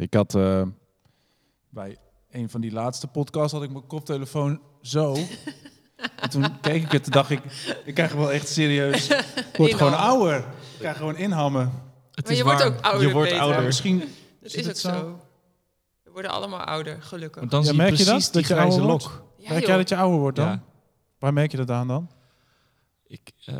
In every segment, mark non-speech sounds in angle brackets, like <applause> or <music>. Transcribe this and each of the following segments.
Ik had eh, bij een van die laatste podcasts had ik mijn koptelefoon zo. en toen keek ik het en dacht ik, ik krijg wel echt serieus. Ik word gewoon ouder. Ik krijg gewoon inhammen. Het Maar is je wordt ook ouder, Je wordt ouder. Misschien Dat is het ook zo. We worden allemaal ouder, gelukkig. Want dan Ja, zie je merk je precies dat? die Dat je grijze ouder lok. wordt? Ja, Merk joh. jij dat je ouder wordt dan? Ja. Waar merk je dat aan dan? Ik, eh,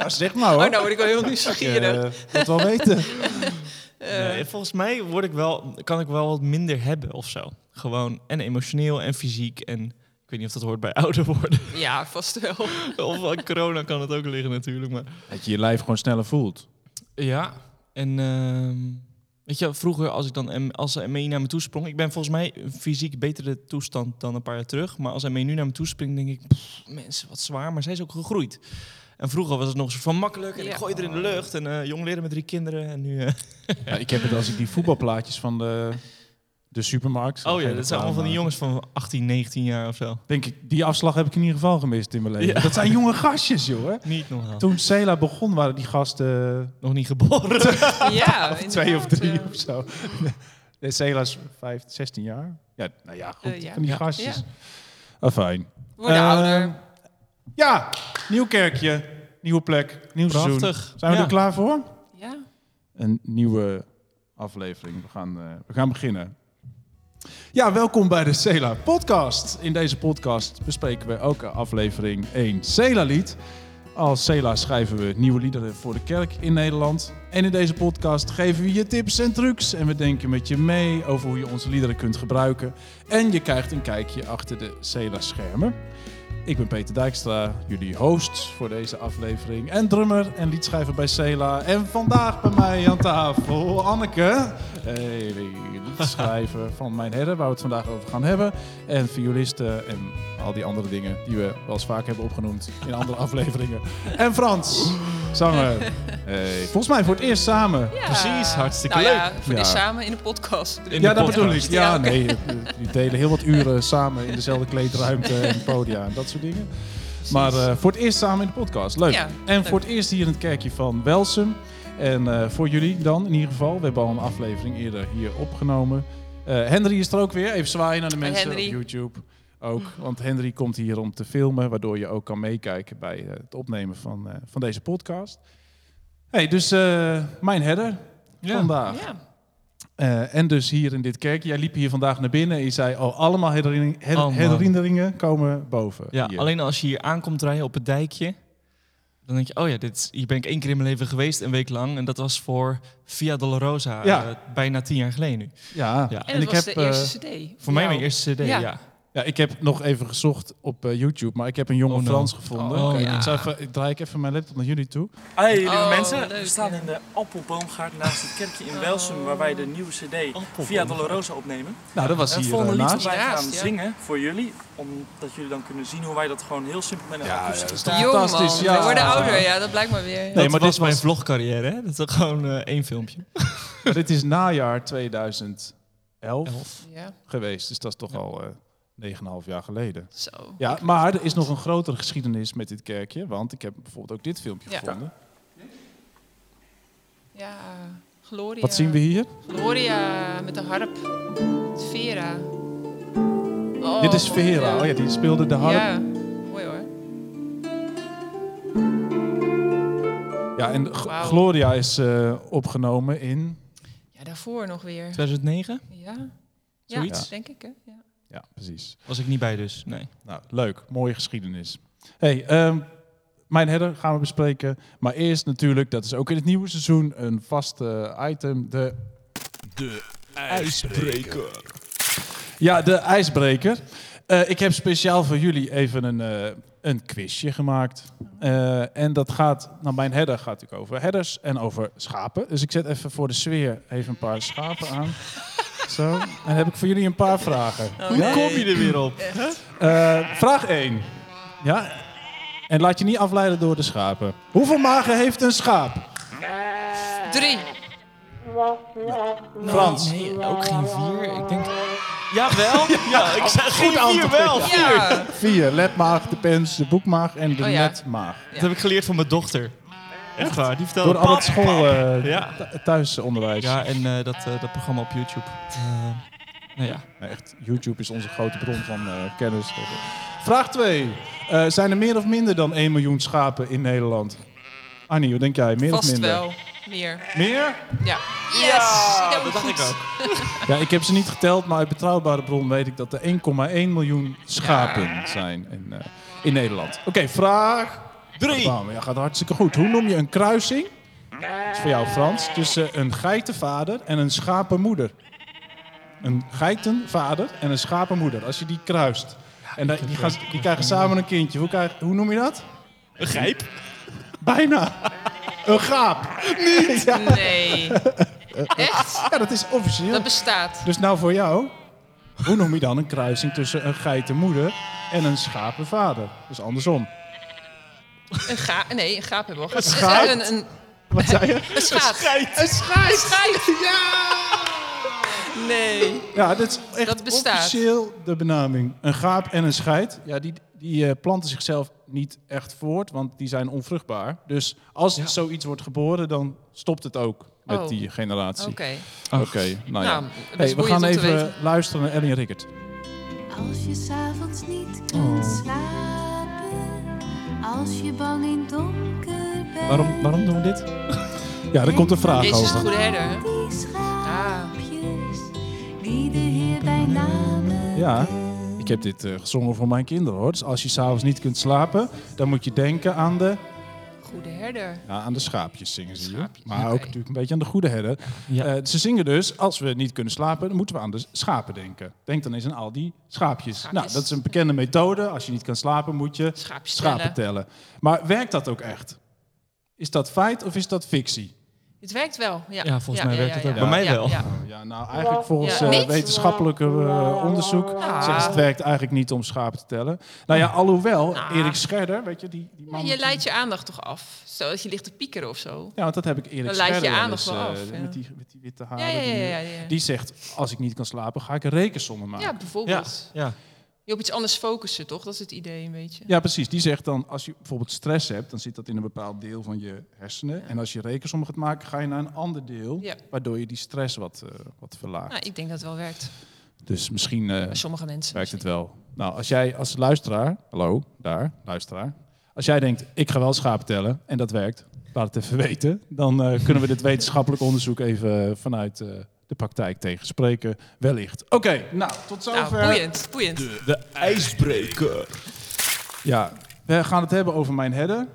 Nou, zeg maar hoor. Oh, nou word ik wel heel nieuwsgierig. Ik wil het wel weten. <laughs> nee, volgens mij word ik wel, kan ik wel wat minder hebben of zo. Gewoon en emotioneel en fysiek. En ik weet niet of dat hoort bij <laughs> ouder worden. Ja, vast wel. <laughs> of aan corona kan het ook liggen natuurlijk. Maar Dat je je lijf gewoon sneller voelt. Ja, en ehm, weet je, vroeger als ik dan als ME naar me toe sprong, ik ben volgens mij een fysiek betere toestand dan een paar jaar terug, maar als ME nu naar me toe springt, denk ik, pff, mensen, wat zwaar, maar zij is ook gegroeid. En vroeger was het nog zo van makkelijk en Ja. ik gooi er in de lucht en eh, jong leren met drie kinderen en nu... eh, <laughs> Ja, ik heb het als ik die voetbalplaatjes van de, de supermarkt. oh ja, dat zijn allemaal van die jongens van 18, 19 jaar of zo. Denk ik, die afslag heb ik in ieder geval gemist in mijn leven. Ja. Dat zijn jonge gastjes, joh. Hè? Niet nog Toen Cela begon, waren die gasten Nog niet geboren. <laughs> Ja, twee of drie ja. of zo. Nee, Cela is vijf, 16 jaar. Ja, nou ja, goed. Ja. Van die gastjes. Ja. Ah, fijn. Worden Eh, ouder. Ja, nieuw kerkje, nieuwe plek, nieuw seizoen. Prachtig. Zijn we Ja. er klaar voor? Ja. Een nieuwe aflevering. We gaan, eh, we gaan beginnen. Ja, welkom bij de Cela podcast. In deze podcast bespreken we elke aflevering één Cela-lied. Als Cela schrijven we nieuwe liederen voor de kerk in Nederland. En in deze podcast geven we je tips en trucs. En we denken met je mee over hoe je onze liederen kunt gebruiken. En je krijgt een kijkje achter de Cela-schermen. Ik ben Peter Dijkstra, jullie host voor deze aflevering. En drummer en liedschrijver bij Cela. En vandaag bij mij aan tafel Anneke. Hey, liedschrijver van Mijn Herder, waar we het vandaag over gaan hebben. En violiste en al die andere dingen die we wel eens vaak hebben opgenoemd in andere <laughs> afleveringen. En Frans, zanger. Hey, volgens mij voor het eerst samen. Ja. Precies, hartstikke nou Ja, leuk. voor Ja. dit samen in de podcast. In ja, de dat bedoel ik. Ja, Ja, nee. Die delen heel wat uren samen in dezelfde kleedruimte en podia en dat soort dingen. Maar eh, voor het eerst samen in de podcast. Leuk. Ja, en leuk. voor het eerst hier in het kerkje van Welsum. En eh, voor jullie dan in ieder geval. We hebben al een aflevering eerder hier opgenomen. Eh, Henry is er ook weer. Even zwaaien naar de mensen Henry. op YouTube. Ook, <laughs> want Henry komt hier om te filmen, waardoor je ook kan meekijken bij eh, het opnemen van, eh, van deze podcast. Hey, dus eh, mijn herder Ja. vandaag. Ja. Eh, en dus hier in dit kerkje. Jij liep hier vandaag naar binnen en je zei... oh, allemaal herinnering- her- Allemaal. herinneringen komen boven. Ja, hier. alleen als je hier aankomt rijden op het dijkje, dan denk je, oh ja, dit, hier ben ik één keer in mijn leven geweest, een week lang. En dat was voor Via Dolorosa, Ja. eh, bijna tien jaar geleden nu. Ja, Ja. En, dat was de eh, eerste cd. Voor mij mijn eerste cd, Ja. ja. Ja, ik heb nog even gezocht op eh, YouTube, maar ik heb een jonge Oh, no. Frans gevonden. Oh, Kijk, ja. ik, zou even, ik draai ik even mijn laptop naar jullie toe. Hey lieve Oh, mensen, leuk, we staan ja. in de Appelboomgaard naast het kerkje in Welsum waar wij de nieuwe cd Appelboomgaard. Via Dolorosa opnemen. Nou, dat was En het hier volgende eh, lied dat wij gaan ja. zingen voor jullie, omdat jullie dan kunnen zien hoe wij dat gewoon heel simpel met een Ja, akoestische ja, is gitaar- Jong Fantastisch, man, ja. we worden ouder. Ja, dat blijkt maar weer. Nee, dat maar was dit mijn was- vlogcarrière, hè? Dat is gewoon eh, één filmpje. <laughs> Dit is najaar 2011 Elf. Ja, geweest, dus dat is toch al eh 9,5 jaar geleden. zo. Ja, maar er is nog een grotere geschiedenis met dit kerkje, want ik heb bijvoorbeeld ook dit filmpje Ja. gevonden. Ja, Gloria. Wat zien we hier? Gloria met de harp. Vera. Oh, dit is Vera. Ja. Oh ja, die speelde de harp. Ja, mooi hoor. Ja, en. Gloria is eh, opgenomen in... Ja, daarvoor nog weer. 2009 Ja, ja Zoiets? denk ik hè. Ja. Ja, precies. was ik niet bij dus, nee. Nou, leuk. Mooie geschiedenis. hey, ehm, mijn herder gaan we bespreken. Maar eerst natuurlijk, dat is ook in het nieuwe seizoen, een vast eh, item. De, De ijsbreker. ja, de ijsbreker. Eh, ik heb speciaal voor jullie even een, eh, een quizje gemaakt. Eh, en dat gaat, nou mijn herder gaat natuurlijk over herders en over schapen. Dus ik zet even voor de sfeer even een paar schapen aan. Zo. En dan heb ik voor jullie een paar vragen. Oh, Ja? Kom je er weer op? Eh, vraag 1. Ja? En laat je niet afleiden door de schapen. Hoeveel magen heeft een schaap? Drie. Frans. Nee, ook geen vier. Ik denk... Jawel! <laughs> Ja, ik zeg vier antwoord, wel. Ja. Vier. Lepmaag, de pens, de boekmaag en de Oh ja. netmaag. Dat heb ik geleerd van mijn dochter. Echt waar, die vertelde Door al het school, eh, Ja. th- thuisonderwijs. Ja, en eh, dat, eh, dat programma op YouTube. Nou ja. Nee, echt, YouTube is onze grote bron van eh, kennis. Vraag 2. zijn er meer of minder dan 1 miljoen schapen in Nederland? Annie, wat denk jij? Meer of Vast minder? wel. Meer. Meer? Ja. Yes! ik heb dat hem dacht ik ook. <laughs> Ja, ik heb ze niet geteld, maar uit betrouwbare bron weet ik dat er 1,1 miljoen schapen zijn in, eh, in Nederland. Oké, vraag 3. Ja, gaat hartstikke goed. Hoe noem je een kruising? Dat is voor jou Frans. Tussen een geitenvader en een schapenmoeder. Een geitenvader en een schapenmoeder. Als je die kruist. En da- die, gaan, die krijgen samen een kindje. Hoe, krijg, hoe noem je dat? Een gijp? Bijna. Een gaap. Niet? Ja, Nee. Echt? ja, dat is officieel. Dat bestaat. Dus nou voor jou, hoe noem je dan een kruising tussen een geitenmoeder en een schapenvader? Dus andersom. Een ga nee, een gaap hebben we al Een gehad. Een, een, Wat zei je? een schaap. Een scheid! Schijt. Ja! Nee. Ja, dat is echt Dat bestaat. officieel de benaming. Een gaap en een scheid, ja, die, die eh, planten zichzelf niet echt voort, want die zijn onvruchtbaar. Dus als Ja. zoiets wordt geboren, dan stopt het ook met Oh. die generatie. Oké. Oké, nou ja. Nou, Hey, we gaan even luisteren naar Ellie Rickert. Als je s'avonds niet kunt Oh. slapen, als je bang in het donker bent. Waarom, waarom doen we dit? <laughs> Ja, er komt een vraag Jezus, de over. goede herder. hè? Die schaapjes, die de Heer bij namen Ja, ik heb dit eh, gezongen voor mijn kinderen hoor. Dus als je s'avonds niet kunt slapen, dan moet je denken aan de, Goede herder. ja, aan de schaapjes zingen ze hier. Maar ook natuurlijk een beetje aan de goede herder. Ja. Eh, ze zingen dus, als we niet kunnen slapen, dan moeten we aan de schapen denken. Denk dan eens aan al die schaapjes. Schaapjes. Nou, dat is een bekende methode. Als je niet kan slapen, moet je Schaapjes schapen tellen. tellen. Maar werkt dat ook echt? Is dat feit of is dat fictie? Het werkt wel. Ja, Ja, volgens mij werkt het ook. Bij mij wel. ja. Ja, nou eigenlijk volgens Ja, eh, niet? wetenschappelijke eh, onderzoek Ah. zeggen ze het werkt eigenlijk niet om schapen te tellen. Nou ja, alhoewel, Nou. Erik Scherder, weet je, die, die Ja, man... je leidt je aandacht toch af. Stel dat je ligt te piekeren of zo. Ja, want dat heb ik Erik Dan leid je Scherder wel aandacht eens, wel eh, af, ja. met, die, met die witte haren. ja, ja. die, ja, ja. die zegt, als ik niet kan slapen, ga ik een rekensommen maken. Ja, Ja. bijvoorbeeld. Ja. Je op iets anders focussen, toch? Dat is het idee een beetje. precies. Die zegt dan, als je bijvoorbeeld stress hebt, dan zit dat in een bepaald deel van je hersenen. En als je rekensommen gaat maken, ga je naar een ander deel, Ja. waardoor je die stress wat, eh, wat verlaagt. Nou, ik denk dat het wel werkt. Dus misschien eh, sommige mensen. werkt het wel. Nou, als jij als luisteraar, hallo, daar, luisteraar. Als jij denkt, ik ga wel schapen tellen en dat werkt, laat het even <laughs> weten. Dan eh, kunnen we dit wetenschappelijk onderzoek even vanuit de praktijk tegenspreken. Wellicht. Oké, nou, tot zover. Nou, boeiend, boeiend. De ijsbreker. Ja, we gaan het hebben over mijn header.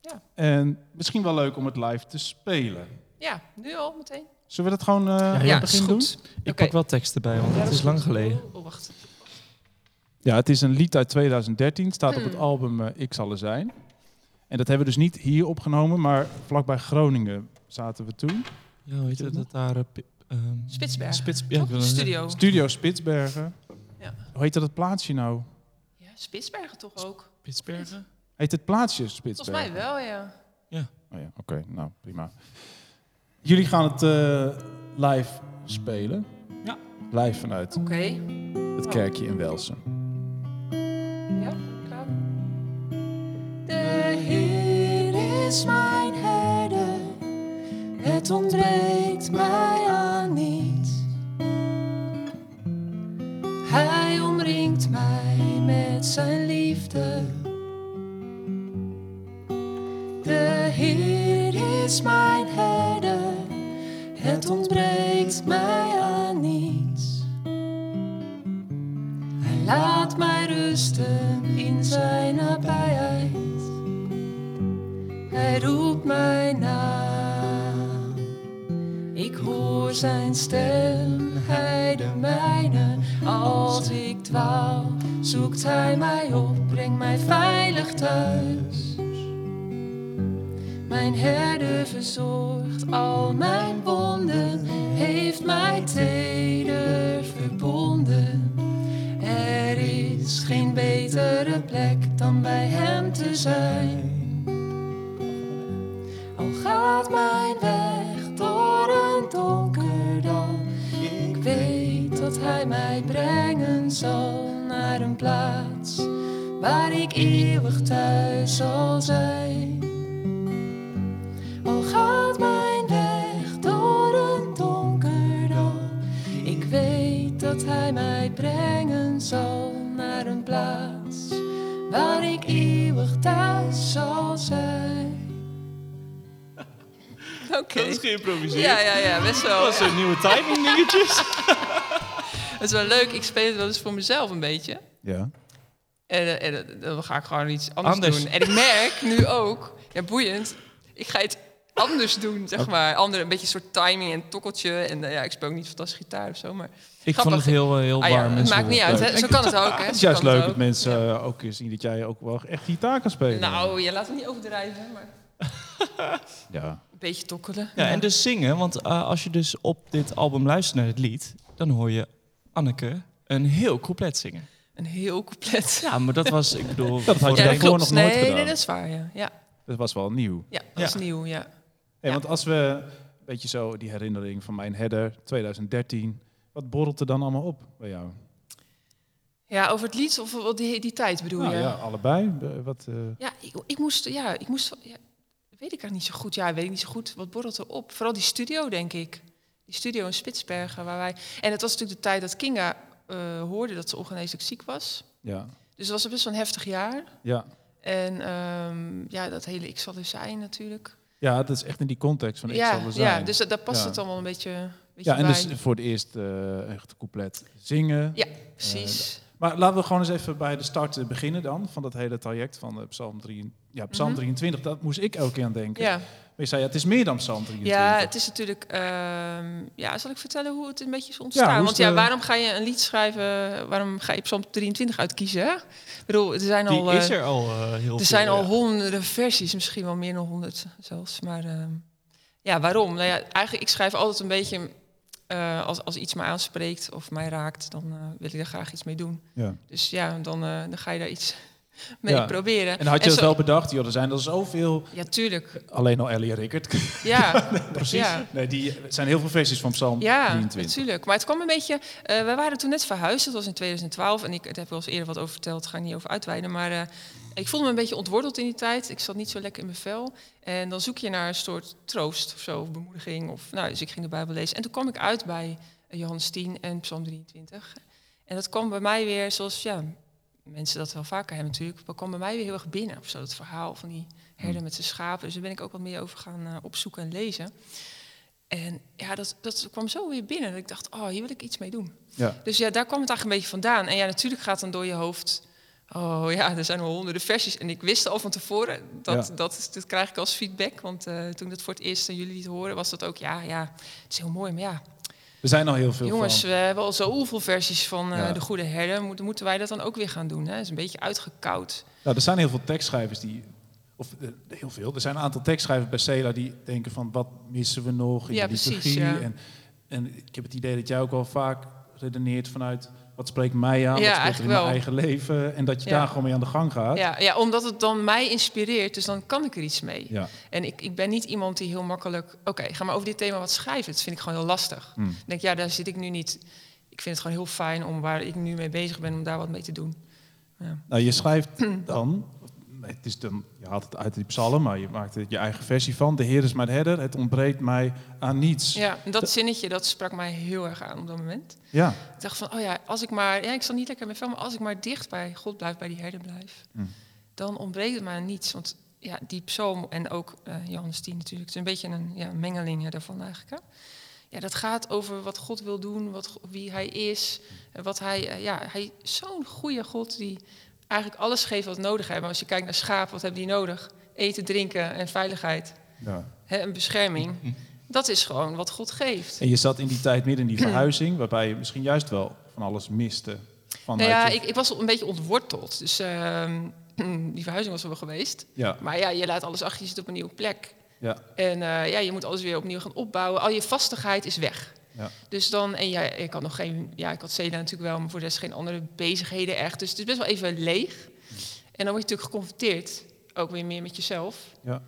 Ja. En misschien wel leuk om het live te spelen. Ja, nu al meteen. Zullen we dat gewoon eh aan ja, begin doen? goed. Ik pak wel tekst erbij, want Ja, het is lang goed. geleden. Oh, oh, wacht. Ja, het is een lied uit 2013. Het staat op het Hmm. album eh, Ik zal er zijn. En dat hebben we dus niet hier opgenomen, maar vlakbij Groningen zaten we toen. Ja, hoe heet het dat daar? eh, ehm, Spitsbergen, Spits, ja. Studio. Studio Spitsbergen. Ja. Hoe heet dat het plaatsje nou? Ja, Spitsbergen toch ook? Spitsbergen? Heet het plaatsje Volgens Spitsbergen? mij wel, ja. Oh ja, oké. Nou, prima. Jullie gaan het eh, live spelen. Ja. Live vanuit Oké. het kerkje in Welsen. Ja, klaar. De Heer is mijn het ontbreekt mij aan niets. Hij omringt mij met zijn liefde. De Heer is mijn herder, het ontbreekt mij aan niets. Hij laat mij rusten in zijn nabijheid. Hij roept mij naam. Hoor zijn stem, hij de mijne. Als ik dwaal, zoekt hij mij op, brengt mij veilig thuis. Mijn herder verzorgt al mijn wonden, heeft mij teder verbonden. Er is geen betere plek dan bij hem te zijn. hij mij brengen zal naar een plaats waar ik eeuwig thuis zal zijn. Al gaat mijn weg door een donker dal, ik weet dat hij mij brengen zal naar een plaats waar ik eeuwig thuis zal zijn. <laughs> Oké. Dat is geïmproviseerd. Ja, ja, ja, best wel. Dat was een nieuwe timing dingetjes. <laughs> Het is wel leuk. Ik speel het wel eens voor mezelf een beetje. Ja. En, eh, en eh, dan ga ik gewoon iets anders, Anders. doen. En ik merk nu ook, ja, boeiend, ik ga iets anders doen, zeg maar. Andere, een beetje een soort timing en tokkeltje. En eh, ja, ik speel ook niet fantastisch gitaar of zo, maar... Ik Grappig. vond het heel, heel Ah, ja, warm. en het zo. maakt niet uit, hè. Zo kan het ook, hè. Het is juist leuk dat ook. mensen Ja. ook zien dat jij ook wel echt gitaar kan spelen. Nou, je laat het niet overdrijven, maar <laughs> Ja. een beetje tokkelen. Ja, en dus zingen, want eh, als je dus op dit album luistert naar het lied, dan hoor je Anneke een heel couplet zingen. Een heel couplet. Ja, maar dat was, ik bedoel... <laughs> Dat had je Ja, daarvoor klopt. nog nooit nee, gedaan. Nee, dat is waar, ja. Ja, Dat was wel nieuw. ja dat Ja. is nieuw, ja. Hey, Ja. Want als we een beetje zo die herinnering van mijn header 2013, wat borrelt er dan allemaal op bij jou? Ja, over het lied of wat die, die tijd bedoel Nou je? ja, allebei. Wat, eh, Ja, ik, ik moest, ja, ik moest, ja, weet ik eigenlijk niet zo goed. Ja, weet ik niet zo goed. Wat borrelt er op? Vooral die studio, denk ik. Die studio in Spitsbergen, waar wij... En het was natuurlijk de tijd dat Kinga eh, hoorde dat ze ongeneeslijk ziek was. ja. Dus het was best wel een heftig jaar. Ja. En ehm, ja, dat hele ik zal er zijn natuurlijk. ja, dat is echt in die context van ik ja, zal er zijn. ja, dus dat- daar past Ja. het allemaal een beetje, beetje ja, en bij. dus voor het eerst eh echt couplet zingen. Ja, precies. Maar laten we gewoon eens even bij de start eh, beginnen dan, van dat hele traject van eh, Psalm, 3, ja, Psalm Mhm. 23. Dat moest ik elke keer aan denken. ja. Maar je zei, ja, het is meer dan Psalm 23. Ja, het is natuurlijk. ehm, ja, zal ik vertellen hoe het een beetje is ontstaan? Want ja, waarom ga je een lied schrijven? Waarom ga je Psalm 23 uitkiezen? Ik bedoel, er zijn Die al. eh, is er al eh, heel veel. er zijn al honderden versies, misschien wel meer dan honderd zelfs. Maar ehm, ja, waarom? Nou ja, eigenlijk, ik schrijf altijd een beetje. eh, als, als iets mij aanspreekt of mij raakt, dan eh, wil ik er graag iets mee doen. Ja. Dus ja, dan, eh, dan ga je daar iets mee Ja. proberen. En had je zo- het wel bedacht? Joh, er zijn er zoveel, Ja, tuurlijk. alleen al Ellie en Rickert. Ja, <laughs> Precies. Ja. Nee, die, zijn heel veel versies van Psalm Ja, 23. natuurlijk. Maar het kwam een beetje... eh we waren toen net verhuisd, dat was in 2012. En ik daar heb wel eens eerder wat over verteld, daar ga ik niet over uitweiden. Maar eh, ik voelde me een beetje ontworteld in die tijd. Ik zat niet zo lekker in mijn vel. En dan zoek je naar een soort troost of zo, of bemoediging. Of, nou, dus ik ging de Bijbel lezen. En toen kwam ik uit bij eh, Johannes 10 en Psalm 23. En dat kwam bij mij weer, zoals ja, mensen dat wel vaker hebben natuurlijk... dat kwam bij mij weer heel erg binnen. Of zo, dat verhaal van die herder met zijn schapen. Dus daar ben ik ook wat meer over gaan eh, opzoeken en lezen. En ja, dat, dat kwam zo weer binnen. Dat ik dacht, oh, hier wil ik iets mee doen. Ja. Dus ja, daar kwam het eigenlijk een beetje vandaan. En ja, natuurlijk gaat dan door je hoofd... Oh ja, er zijn al honderden versies. En ik wist al van tevoren, dat, Ja. dat, dat krijg ik als feedback. Want eh, toen dat voor het eerst aan jullie liet horen, was dat ook... Ja, ja, het is heel mooi, maar ja... Er zijn al heel veel Jongens, van. we hebben al zoveel versies van eh, Ja. De Goede Herder. Moeten, moeten wij dat dan ook weer gaan doen? Hè? is een beetje uitgekoud. Nou, er zijn heel veel tekstschrijvers die... Of eh, heel veel. Er zijn een aantal tekstschrijvers bij Cela die denken van... wat missen we nog in Ja, de precies, liturgie? ja. En, en ik heb het idee dat jij ook wel vaak redeneert vanuit... wat spreekt mij aan, Ja, wat speelt er in mijn eigen leven... en dat je Ja. daar gewoon mee aan de gang gaat. Ja, ja, omdat het dan mij inspireert, dus dan kan ik er iets mee. Ja. En ik, ik ben niet iemand die heel makkelijk... Oké, ga maar over dit thema wat schrijven. Dat vind ik gewoon heel lastig. Hmm. Ik denk, ja, daar zit ik nu niet... Ik vind het gewoon heel fijn om waar ik nu mee bezig ben... om daar wat mee te doen. Ja. Nou, je schrijft dan... Het is dan, je haalt het uit die psalm, maar je maakt er je eigen versie van. De Heer is mijn herder, het ontbreekt mij aan niets. Ja, en dat zinnetje, dat sprak mij heel erg aan op dat moment. Ja. Ik dacht van, oh ja, als ik maar... Ja, ik zal niet lekker met veel, maar als ik maar dicht bij God blijf, bij die herder blijf... Hmm. dan ontbreekt het mij aan niets. Want ja, die psalm en ook eh Johannes 10 natuurlijk... het is een beetje een ja, mengeling daarvan eigenlijk. Hè? Ja, dat gaat over wat God wil doen, wat, wie hij is. Wat hij, eh, ja, hij zo'n goede God die eigenlijk alles geeft wat we nodig hebben. Als je kijkt naar schapen, wat hebben die nodig? Eten, drinken en veiligheid. ja. Hè, een bescherming. Dat is gewoon wat God geeft. En je zat in die tijd midden in die <clears throat> verhuizing, waarbij je misschien juist wel van alles miste. Nou ja, je- ik, ik was een beetje ontworteld. Dus ehm, <clears throat> die verhuizing was er wel geweest. ja, Maar ja, je laat alles achter, je zit op een nieuwe plek. ja, En eh, ja, je moet alles weer opnieuw gaan opbouwen. Al je vastigheid is weg. Ja. Dus dan, en ja, ik had nog geen, ja, ik had Cela natuurlijk wel, maar voor de rest geen andere bezigheden echt. Dus het is best wel even leeg. En dan word je natuurlijk geconfronteerd, ook weer meer met jezelf. ja.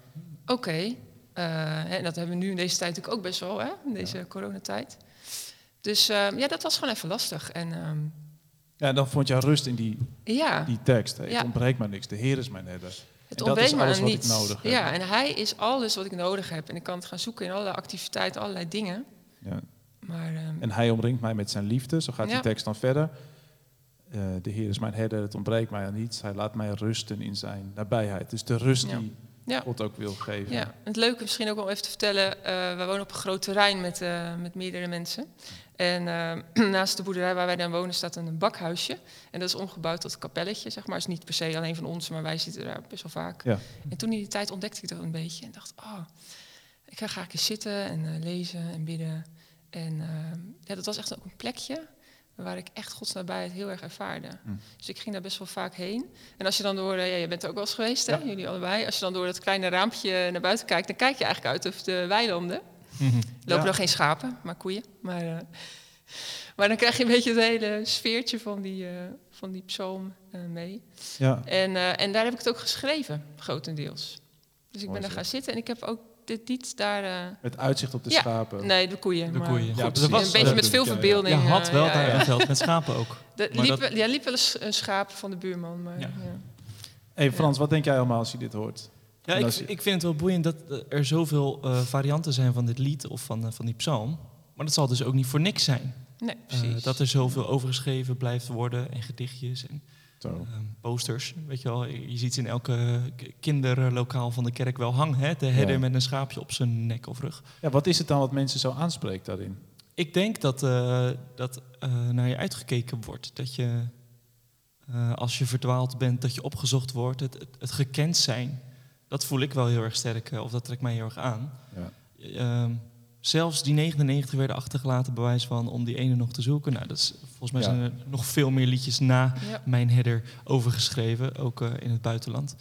Oké, eh, en dat hebben we nu in deze tijd natuurlijk ook best wel, hè, in deze coronatijd. Dus eh, ja, dat was gewoon even lastig. En ehm, Ja, en dan vond je rust in die, ja, die tekst. hè. Het Ja. ontbreekt maar niks. De Heer is mijn herder. het en dat ontbreekt is me alles wat ik nodig heb. Ja, en hij is alles wat ik nodig heb. En ik kan het gaan zoeken in allerlei activiteiten, allerlei dingen. Ja. Maar ehm, En hij omringt mij met zijn liefde. Zo gaat die tekst dan verder. eh, de Heer is mijn herder, het ontbreekt mij aan niets. Hij laat mij rusten in zijn nabijheid. Dus de rust Ja. die Ja. God ook wil geven. Ja, het leuke misschien ook wel even te vertellen. eh we wonen op een groot terrein met, eh, met meerdere mensen. En <clears throat> naast de boerderij waar wij dan wonen staat een bakhuisje. En dat is omgebouwd tot kapelletje, zeg maar. is niet per se alleen van ons, maar wij zitten daar best wel vaak. Ja. En toen in die tijd ontdekte ik dat een beetje. En dacht, oh, ik ga graag eens zitten en lezen en bidden. En eh, ja, dat was echt ook een plekje waar ik echt Gods nabijheid heel erg ervaarde. Hm. Dus ik ging daar best wel vaak heen. En als je dan door, eh, ja, je bent er ook wel eens geweest, hè, jullie allebei. Als je dan door dat kleine raampje naar buiten kijkt, dan kijk je eigenlijk uit over de weilanden. Er lopen Ja. nog geen schapen, maar koeien. Maar, eh, <laughs> maar dan krijg je een beetje het hele sfeertje van die, eh, van die psalm mee. Ja. En, en daar heb ik het ook geschreven, grotendeels. Dus ik Mooi ben daar gaan zitten en ik heb ook dit daar... eh, Met uitzicht op de Ja. schapen. nee, de koeien. De maar koeien. goed, Ja, was- een beetje met veel verbeelding. Je had eh, wel daar ja. veld met schapen ook. De, Maar liep, dat- Ja, liep wel eens een schaap van de buurman. Maar, Ja. ja. Hey Frans, wat denk jij allemaal als je dit hoort? Ja, ik, je- ik vind het wel boeiend dat eh, er zoveel eh, varianten zijn van dit lied of van, eh, van die psalm. Maar dat zal dus ook niet voor niks zijn. Nee, Eh, precies. dat er zoveel overgeschreven blijft worden en gedichtjes en Zo. ehm, posters. Weet je wel, je ziet ze in elke kinderlokaal van de kerk wel hangen. Hè? De herder Ja. met een schaapje op zijn nek of rug. Ja, wat is het dan wat mensen zo aanspreekt daarin? Ik denk dat, eh, dat eh, naar je uitgekeken wordt. Dat je, eh, als je verdwaald bent, dat je opgezocht wordt. Het, het, het gekend zijn, dat voel ik wel heel erg sterk. of dat trekt mij heel erg aan. Ja. Zelfs die 99 werden achtergelaten, bewijs van om die ene nog te zoeken. Nou, dat is, volgens mij Ja. zijn er nog veel meer liedjes na Ja. mijn header overgeschreven, ook eh, in het buitenland.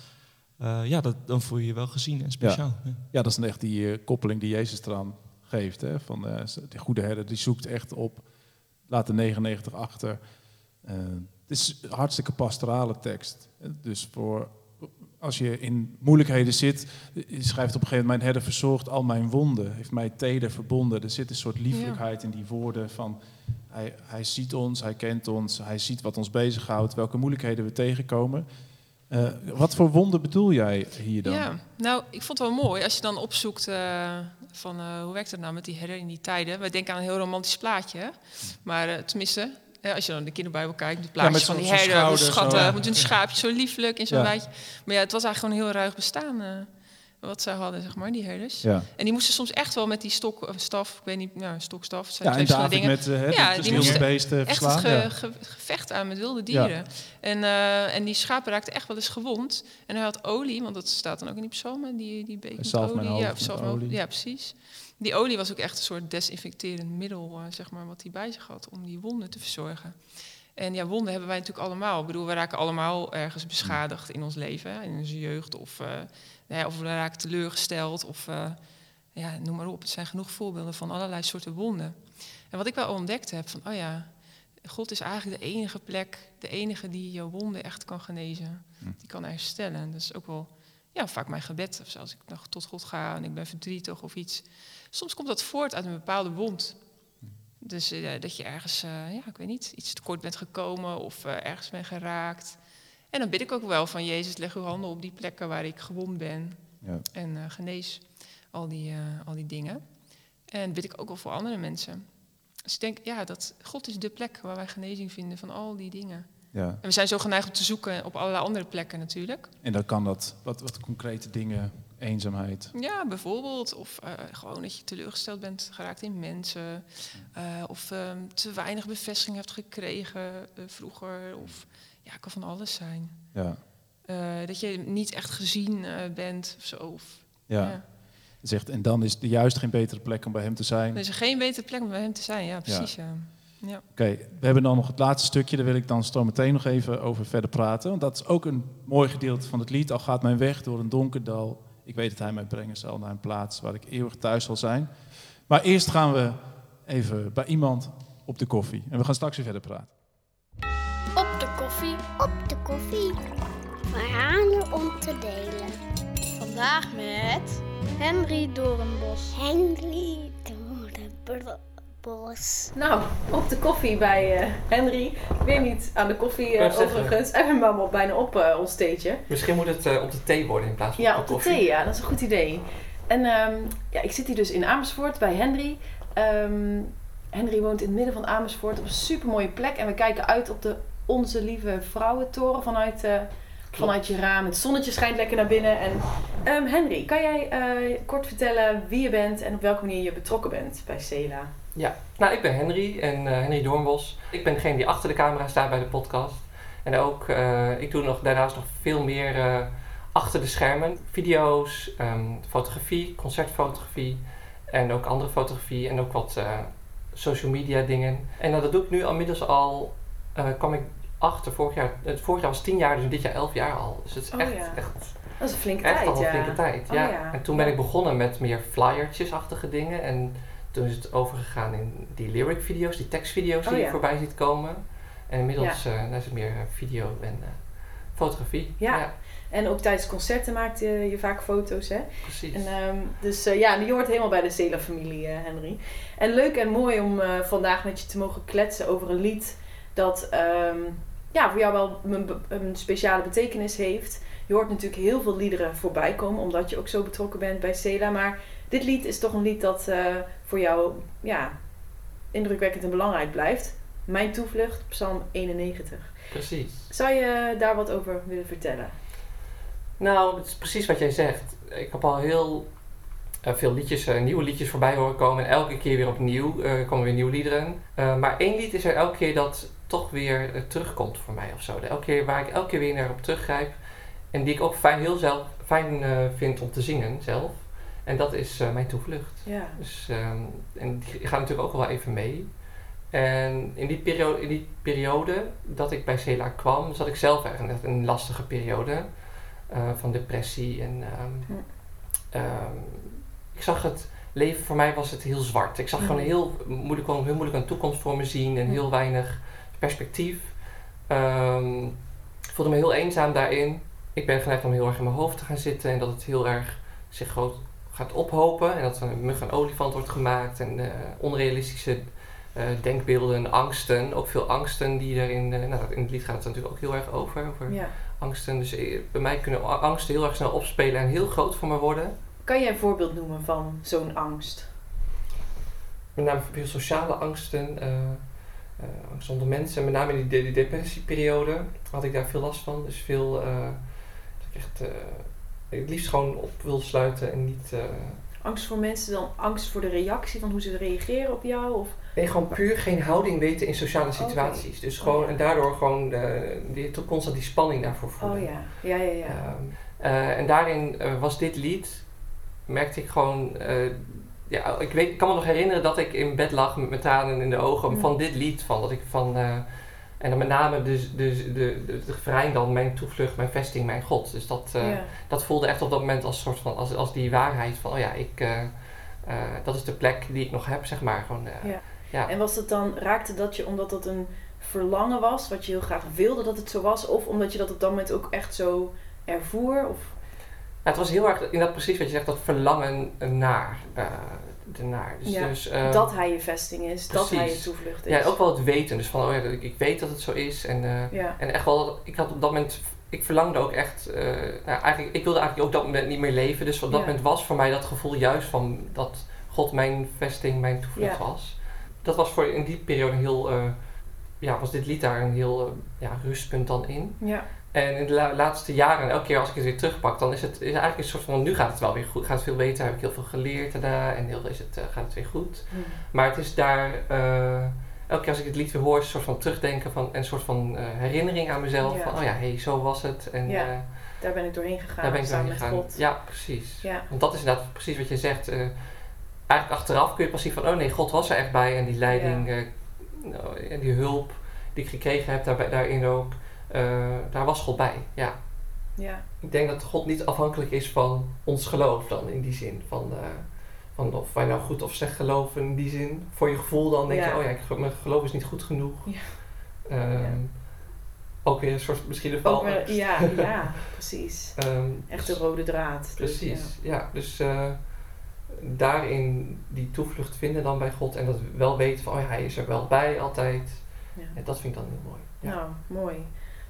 Eh, ja, dat, dan voel je je wel gezien en speciaal. Ja. Ja, dat is dan echt die eh, koppeling die Jezus eraan geeft. Hè? Van, eh, de goede herder die zoekt echt op, laat de 99 achter. Eh, het is een hartstikke pastorale tekst. Dus voor, als je in moeilijkheden zit, je schrijft op een gegeven moment... mijn herder verzorgt al mijn wonden, heeft mij teder verbonden. Er zit een soort liefelijkheid in die woorden van... Hij, hij ziet ons, hij kent ons, hij ziet wat ons bezighoudt, welke moeilijkheden we tegenkomen. Eh, wat voor wonden bedoel jij hier dan? Ja, nou, ik vond het wel mooi als je dan opzoekt eh, van eh, hoe werkt het nou met die herder in die tijden. Wij denken aan een heel romantisch plaatje, hè? maar tenminste, hè, als je dan de kinderbijbel kijkt, de plaatjes met van die herder, schatten, zo, ja. met een schaapje zo lieflijk in zo'n Ja. weidje. Maar ja, het was eigenlijk gewoon een heel ruig bestaan eh, wat zij hadden, zeg maar, die herders. Ja. En die moesten soms echt wel met die stok, of staf, ik weet niet, nou, stokstaf, zijn Ja, twee en David dingen. met uh, Ja, die wilde moesten beesten echt het ja. ge- ge- gevecht aan met wilde dieren. En, eh, en die schapen raakten echt wel eens gewond. En hij had olie, want dat staat dan ook in die psalmen, die, die beek met olie. ja, met olie. ja, precies. Die olie was ook echt een soort desinfecterend middel, eh, zeg maar, wat hij bij zich had om die wonden te verzorgen. En ja, wonden hebben wij natuurlijk allemaal. Ik bedoel, we raken allemaal ergens beschadigd in ons leven, hè, in onze jeugd. Of, nou ja, of we raken teleurgesteld, of eh, ja, noem maar op. Het zijn genoeg voorbeelden van allerlei soorten wonden. En wat ik wel ontdekt heb, van, oh ja, God is eigenlijk de enige plek, de enige die jouw wonden echt kan genezen. Hm. Die kan herstellen. En dat is ook wel ja, vaak mijn gebed. Of als ik nog tot God ga en ik ben verdrietig of iets. Soms komt dat voort uit een bepaalde wond. Dus eh, dat je ergens, eh, ja, ik weet niet, iets tekort bent gekomen of eh, ergens bent geraakt. En dan bid ik ook wel van Jezus, leg uw handen op die plekken waar ik gewond ben. Ja. En genees al die, al die dingen. En bid ik ook wel voor andere mensen. Dus ik denk, ja, dat God is de plek waar wij genezing vinden van al die dingen. Ja. En we zijn zo geneigd om te zoeken op allerlei andere plekken natuurlijk. En dan kan dat, wat, wat concrete dingen, eenzaamheid. Ja, bijvoorbeeld. Of eh, gewoon dat je teleurgesteld bent geraakt in mensen. Eh, of ehm, te weinig bevestiging hebt gekregen eh, vroeger. Of ja, kan van alles zijn. Ja. Dat je niet echt gezien bent of zo. Of, Ja. ja. Zegt, en dan is er juist geen betere plek om bij hem te zijn. Er is er geen betere plek om bij hem te zijn. Ja, precies. Ja. Ja. Oké, we hebben dan nog het laatste stukje. Daar wil ik dan zo meteen nog even over verder praten. Want dat is ook een mooi gedeelte van het lied. Al gaat mijn weg door een donker dal. Ik weet dat hij mij brengen zal naar een plaats waar ik eeuwig thuis zal zijn. Maar eerst gaan we even bij iemand op de koffie. En we gaan straks weer verder praten. Op de koffie. Op de koffie. Verhalen om te delen. Vandaag met Henry Doornbos. Henry Doornbos. Nou, op de koffie bij eh, Henry. Weer niet aan de koffie eh, overigens. En we hebben al bijna op eh, ons theetje. Misschien moet het eh, op de thee worden in plaats van Ja, op op de de koffie. thee, ja, dat is een goed idee. En ehm, ja, ik zit hier dus in Amersfoort bij Henry. Ehm, Henry woont in het midden van Amersfoort op een supermooie plek. En we kijken uit op de onze lieve vrouwentoren vanuit, eh, vanuit je raam. Het zonnetje schijnt lekker naar binnen. En ehm, Henry, kan jij eh, kort vertellen wie je bent en op welke manier je betrokken bent bij Cela? Ja, nou ik ben Henry en eh, Henry Doornbos. Ik ben degene die achter de camera staat bij de podcast. En ook, eh, ik doe nog, daarnaast nog veel meer eh, achter de schermen. Video's, ehm, fotografie, concertfotografie en ook andere fotografie en ook wat eh, social media dingen. En nou, dat doe ik nu inmiddels al, eh, kwam ik achter vorig jaar. Het vorig jaar was tien jaar, dus dit jaar elf jaar al. Dus het is Oh, echt, ja. echt, Dat is een flinke echt tijd, al een ja. flinke tijd. Oh, ja. ja. En toen ben Ja. ik begonnen met meer flyertjes-achtige dingen. En toen is het overgegaan in die lyric video's, die tekstvideo's die Oh, je ja. voorbij ziet komen. En inmiddels eh, nou is het meer eh, video en eh, fotografie. Ja. En ook tijdens concerten maakte je vaak foto's, hè? precies. En, ehm, dus eh, ja, je hoort helemaal bij de Cela-familie, eh, Henry. En leuk en mooi om vandaag met je te mogen kletsen over een lied dat ehm, ja, voor jou wel een, speciale betekenis heeft. Je hoort natuurlijk heel veel liederen voorbij komen, omdat je ook zo betrokken bent bij Cela. Maar dit lied is toch een lied dat eh, voor jou ja, indrukwekkend en belangrijk blijft. Mijn toevlucht, Psalm 91. precies. Zou je daar wat over willen vertellen? Nou, het is precies wat jij zegt. Ik heb al heel eh, veel liedjes, eh, nieuwe liedjes voorbij horen komen. En elke keer weer opnieuw komen weer nieuwe liederen. Maar één lied is er elke keer dat toch weer terugkomt voor mij of zo. Elke keer waar ik elke keer weer naar op teruggrijp. En die ik ook fijn, heel zelf, fijn vind om te zingen zelf. En dat is eh, Mijn Toevlucht. Ja. Dus, ehm, en die gaat natuurlijk ook wel even mee. En in die, periode, in die periode dat ik bij Cela kwam, zat ik zelf eigenlijk in een lastige periode eh, van depressie. En ehm, Hm. ehm, ik zag het leven, voor mij was het heel zwart. Ik zag Mhm. gewoon heel moeilijk, heel moeilijk een toekomst voor me zien en Hm. heel weinig perspectief. Ik voelde me heel eenzaam daarin. Ik ben geneigd om heel erg in mijn hoofd te gaan zitten en dat het heel erg zich groot gaat ophopen en dat er een mug en olifant wordt gemaakt en eh, onrealistische eh, denkbeelden, angsten, ook veel angsten die erin, eh, nou, in het lied gaat het natuurlijk ook heel erg over, over ja. angsten. Dus bij mij kunnen angsten heel erg snel opspelen en heel groot voor me worden. Kan jij een voorbeeld noemen van zo'n angst? Met name veel sociale angsten, angst onder mensen. Met name in die, die depressieperiode had ik daar veel last van. Dus veel, dat ik echt het liefst gewoon op wil sluiten en niet... eh, Angst voor mensen, dan angst voor de reactie van hoe ze reageren op jou? Of... Nee, gewoon puur geen houding weten in sociale situaties. Dus gewoon, Oh, ja. en daardoor gewoon die, toch constant die spanning daarvoor voelen. Oh ja, ja, ja, ja. Ehm, eh, en daarin eh, was dit lied, merkte ik gewoon, ja, ik, weet, ik kan me nog herinneren dat ik in bed lag met mijn tranen in de ogen Mm. van dit lied. Van, dat ik van, en dan met name dus, dus de, de, de, de refrein dan, mijn toevlucht, mijn vesting, mijn God. Dus dat, eh, ja. dat voelde echt op dat moment als soort van, als, als die waarheid van, oh ja, ik, eh, eh, dat is de plek die ik nog heb, zeg maar. Gewoon, Ja. ja. En was het dan, raakte dat je omdat dat een verlangen was, wat je heel graag wilde dat het zo was? Of omdat je dat op dat moment ook echt zo ervoer? Of... Het was heel erg, inderdaad precies wat je zegt, dat verlangen naar. Ernaar. Dus, Ja, dus, eh, dat hij je vesting is, dat hij je toevlucht is. Ja, ook wel het weten. Dus van, oh ja, ik, ik weet dat het zo is. En, eh, Ja, en echt wel, ik had op dat moment, ik verlangde ook echt, eh, nou, eigenlijk, ik wilde eigenlijk ook dat moment niet meer leven. Dus op dat Ja. moment was voor mij dat gevoel juist van dat God mijn vesting, mijn toevlucht was. Dat was voor in die periode heel, eh, ja, was dit lied daar een heel ja, rustpunt dan in. ja, En in de la- laatste jaren, elke keer als ik het weer terugpak, dan is het is eigenlijk een soort van, nu gaat het wel weer goed, gaat het veel beter, heb ik heel veel geleerd daarna en heel is het, eh, gaat het weer goed. Hm. Maar het is daar, eh, elke keer als ik het lied weer hoor, is een soort van terugdenken van, en een soort van eh, herinnering aan mezelf. Ja. Van, oh ja, hé, hey, zo was het. En Ja, daar ben ik doorheen gegaan, daar ben ik doorheen gegaan. God. Ja, precies. Ja, Want dat is inderdaad precies wat je zegt. eigenlijk achteraf kun je pas zien van, oh nee, God was er echt bij. En die leiding, nou, en die hulp die ik gekregen heb daarbij, daarin ook, daar was God bij. Ja. ja, Ik denk dat God niet afhankelijk is van ons geloof dan in die zin. Van, eh, van of wij nou goed of slecht geloven in die zin. Voor je gevoel dan denk Ja. je, oh ja, ik, mijn geloof is niet goed genoeg. Ja. Ehm, Ja. Ook weer een soort misschien een val. ja, <laughs> ja, precies. Echt de rode draad. Dus, Precies, ja. Dus eh, daarin die toevlucht vinden dan bij God. En dat wel weten van, oh ja, hij is er wel bij altijd. ja. En dat vind ik dan heel mooi. Ja. Nou, mooi.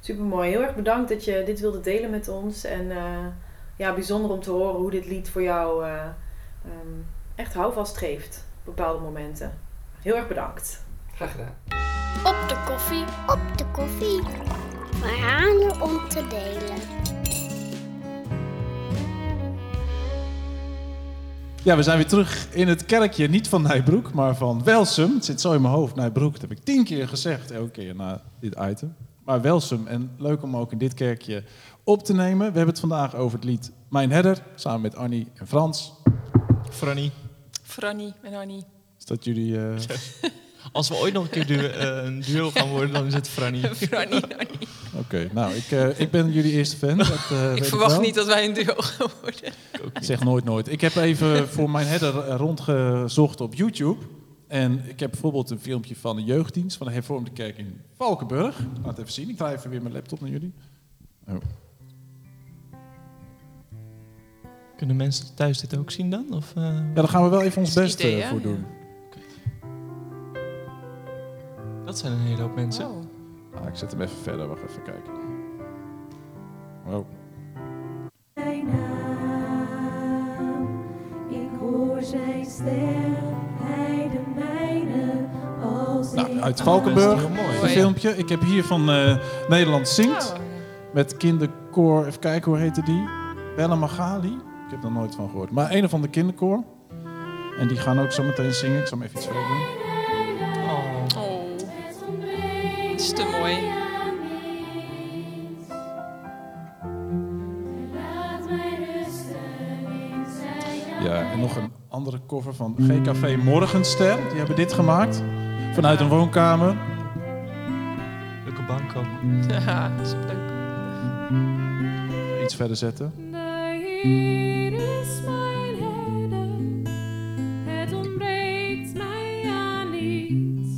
Super mooi. Heel erg bedankt dat je dit wilde delen met ons. En eh, ja, bijzonder om te horen hoe dit lied voor jou eh, ehm, echt houvast geeft op bepaalde momenten. Heel erg bedankt. Graag gedaan. Op de koffie. Op de koffie. Verhalen om te delen. Ja, we zijn weer terug in het kerkje, niet van Nijbroek, maar van Welsum. Het zit zo in mijn hoofd, Nijbroek. Dat heb ik tien keer gezegd, elke keer na dit item. Maar Welsum, en leuk om ook in dit kerkje op te nemen. We hebben het vandaag over het lied Mijn Herder, samen met Annie en Frans. Franny, Franny en Annie. Is dat jullie... eh, <laughs> als we ooit nog een keer eh, een duo gaan worden, dan is het Franny. <laughs> Franny, Annie. Oké, nou, ik, eh, ik ben jullie eerste fan. Dat, eh, <laughs> Ik verwacht niet dat wij een duo gaan worden. Ik zeg nooit nooit. Ik heb even voor mijn header eh, rondgezocht op YouTube. En ik heb bijvoorbeeld een filmpje van de jeugddienst van de hervormde kerk in Valkenburg. Laat het even zien. Ik draai even weer mijn laptop naar jullie. Oh. Kunnen mensen thuis dit ook zien dan? Of, eh, Ja, daar gaan we wel even ons best idee, eh, voor doen. Dat zijn een hele hoop mensen. Ah, ik zet hem even verder. Wacht even kijken. Wow. Zijn naam, ik hoor zijn stem, uit Valkenburg, mooi. een Mooi. filmpje. Ik heb hier van eh, Nederland Zingt. Oh, Met kinderkoor, even kijken hoe heette die? Bella Magali. Ik heb er nooit van gehoord. Maar een van de kinderkoor. En die gaan ook zo meteen zingen. Ik zal hem even iets verder doen. Oh. oh. Het is te mooi. Ja, en nog een andere cover van GKV Morgenster. Die hebben dit gemaakt. Vanuit een woonkamer. Leuke bank ook. <laughs> Ja, superleuk. Iets verder zetten. De Heer is mijn herder, het ontbreekt mij aan niets.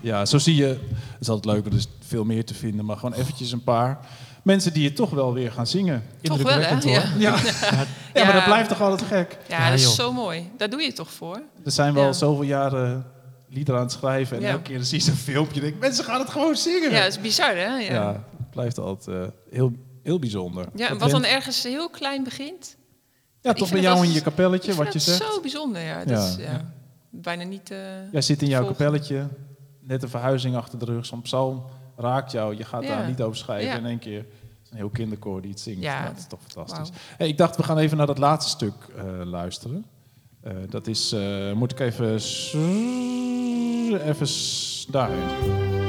Ja, zo zie je. Het is altijd leuk, er is veel meer te vinden. Maar gewoon eventjes een paar mensen die het toch wel weer gaan zingen. Toch wel, hè? Hoor. Ja. ja, <laughs> maar Ja. dat blijft toch altijd gek. Ja, Ja, dat is joh. zo mooi. Daar doe je het toch voor? Er zijn wel Ja. zoveel jaren liederen aan het schrijven. En Ja. elke keer zie je zo'n filmpje. en denk ik, mensen gaan het gewoon zingen. Ja, dat is bizar, hè? Ja, Ja, ja. het blijft altijd eh, heel, heel bijzonder. en Dat wat dan ergens heel klein begint. Ja, ik toch bij jou in je kapelletje, wat je het zegt. zo bijzonder, ja. Dat Ja. is ja, bijna niet... eh, Jij zit in jouw volgen. kapelletje, net een verhuizing achter de rug. Zo'n psalm raakt jou, je gaat Ja. daar niet over schrijven. Ja. In één keer is een heel kinderkoor die het zingt. Ja. Nou, dat is toch fantastisch. Hey, ik dacht, we gaan even naar dat laatste stuk eh, luisteren. Eh, dat is, eh, moet ik even... Even daarheen.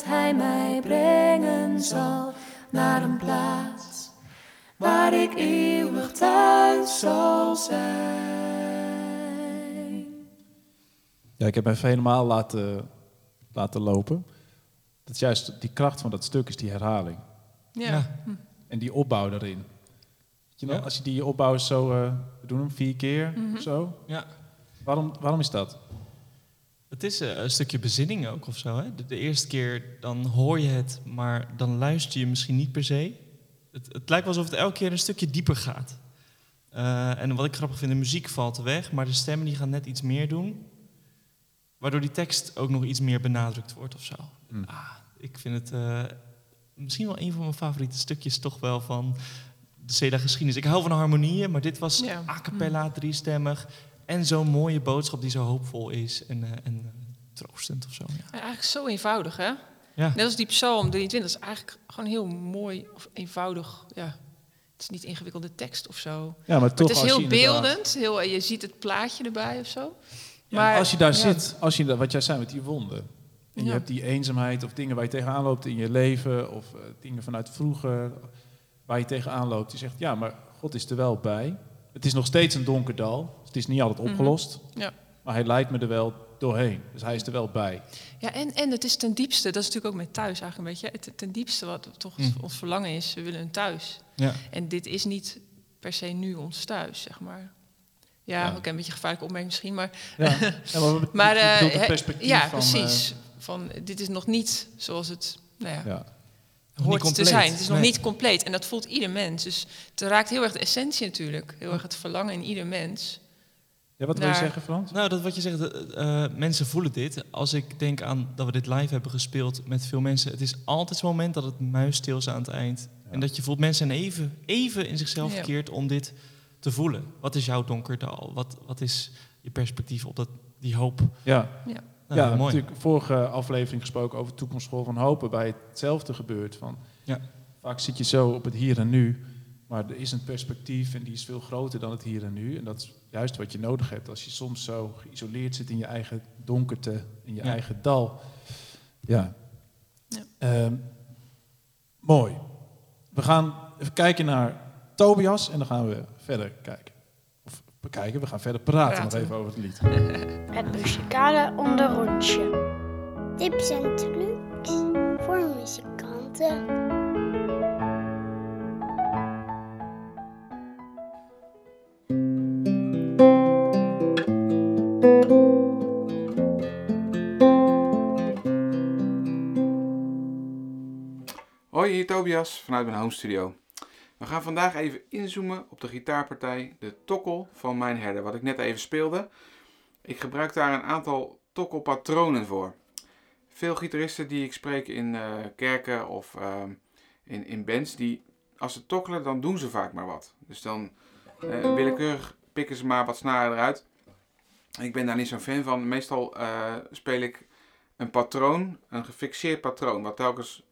Dat hij mij brengen zal naar een plaats waar ik eeuwig thuis zal zijn. Ja, ik heb hem even helemaal laten, laten lopen. Dat is juist die kracht van dat stuk is die herhaling. ja. Ja. En die opbouw daarin. Weet je nog, Ja. Als je die opbouw zo... eh, we doen hem vier keer Mhm. of zo. Ja. Waarom, waarom is dat? Het is eh, een stukje bezinning ook of zo. Hè? De, de eerste keer dan hoor je het, maar dan luister je misschien niet per se. Het, het lijkt wel alsof het elke keer een stukje dieper gaat. Eh, en wat ik grappig vind, de muziek valt weg, maar de stemmen die gaan net iets meer doen. Waardoor die tekst ook nog iets meer benadrukt wordt of zo. Mm. Ah, ik vind het eh, misschien wel een van mijn favoriete stukjes toch wel van de Ceda geschiedenis. Ik hou van harmonieën, maar dit was Ja. a cappella, driestemmig. En zo'n mooie boodschap die zo hoopvol is en, eh, en eh, troostend of zo. Ja. Ja, eigenlijk zo eenvoudig, hè? Ja. Net als die Psalm 23, dat is eigenlijk gewoon heel mooi of eenvoudig. Ja, het is niet ingewikkelde tekst of zo. Ja, maar toch het is als heel je beeldend, heel, je ziet het plaatje erbij of zo. Ja, Maar- als je daar ja. zit, als je, wat jij zei met die wonden. En je Ja. hebt die eenzaamheid of dingen waar je tegenaan loopt in je leven. Of eh, dingen vanuit vroeger waar je tegenaan loopt. Je zegt, ja, maar God is er wel bij. Het is nog steeds een donker dal. Het is niet altijd Mhm. opgelost. Ja. Maar hij leidt me er wel doorheen. Dus hij is er wel bij. Ja, en, en het is ten diepste, dat is natuurlijk ook met thuis eigenlijk een beetje. Het, ten diepste wat toch Mm. ons verlangen is, we willen een thuis. Ja. En dit is niet per se nu ons thuis, zeg maar. Ja, Ja. oké, een beetje gevaarlijke opmerking misschien, maar... Ja, <laughs> ja maar, maar eh, het hè, perspectief ja, van, eh, precies. Van, dit is nog niet zoals het nou ja, hoort te compleet. zijn. Het is nog Nee. niet compleet. En dat voelt ieder mens. Dus het raakt heel erg de essentie natuurlijk. Heel erg het verlangen in ieder mens. ja, wat wil je zeggen, Frans? Nou, dat wat je zegt, eh, eh, mensen voelen dit. Als ik denk aan dat we dit live hebben gespeeld met veel mensen. Het is altijd zo'n moment dat het muisstil is aan het eind. Ja. En dat je voelt mensen zijn even, even in zichzelf Ja. verkeerd om dit te voelen. Wat is jouw donker dal? Wat, wat is je perspectief op dat, die hoop? Ja, Nou, ja, heel mooi. natuurlijk vorige aflevering gesproken over toekomstschool van hopen. Waarbij hetzelfde gebeurt. Van, Ja. Vaak zit je zo op het hier en nu. Maar er is een perspectief en die is veel groter dan het hier en nu. En dat is juist wat je nodig hebt als je soms zo geïsoleerd zit in je eigen donkerte, in je Ja. eigen dal. Ja. Ja. Ehm, mooi. We gaan even kijken naar Tobias en dan gaan we verder kijken. Bekijken, we gaan verder praten, Praten. nog even over het lied. <laughs> Het muzikale onderrondje. Tips en trucs voor muzikanten. Hoi, hier Tobias vanuit mijn home studio. We gaan vandaag even inzoomen op de gitaarpartij De Tokkel van Mijn Herder, wat ik net even speelde. Ik gebruik daar een aantal tokkelpatronen voor. Veel gitaristen die ik spreek in eh, kerken of eh, in, in bands, die als ze tokkelen, dan doen ze vaak maar wat. Dus dan eh, willekeurig pikken ze maar wat snaren eruit. Ik ben daar niet zo'n fan van. Meestal speel ik een patroon, een gefixeerd patroon, wat telkens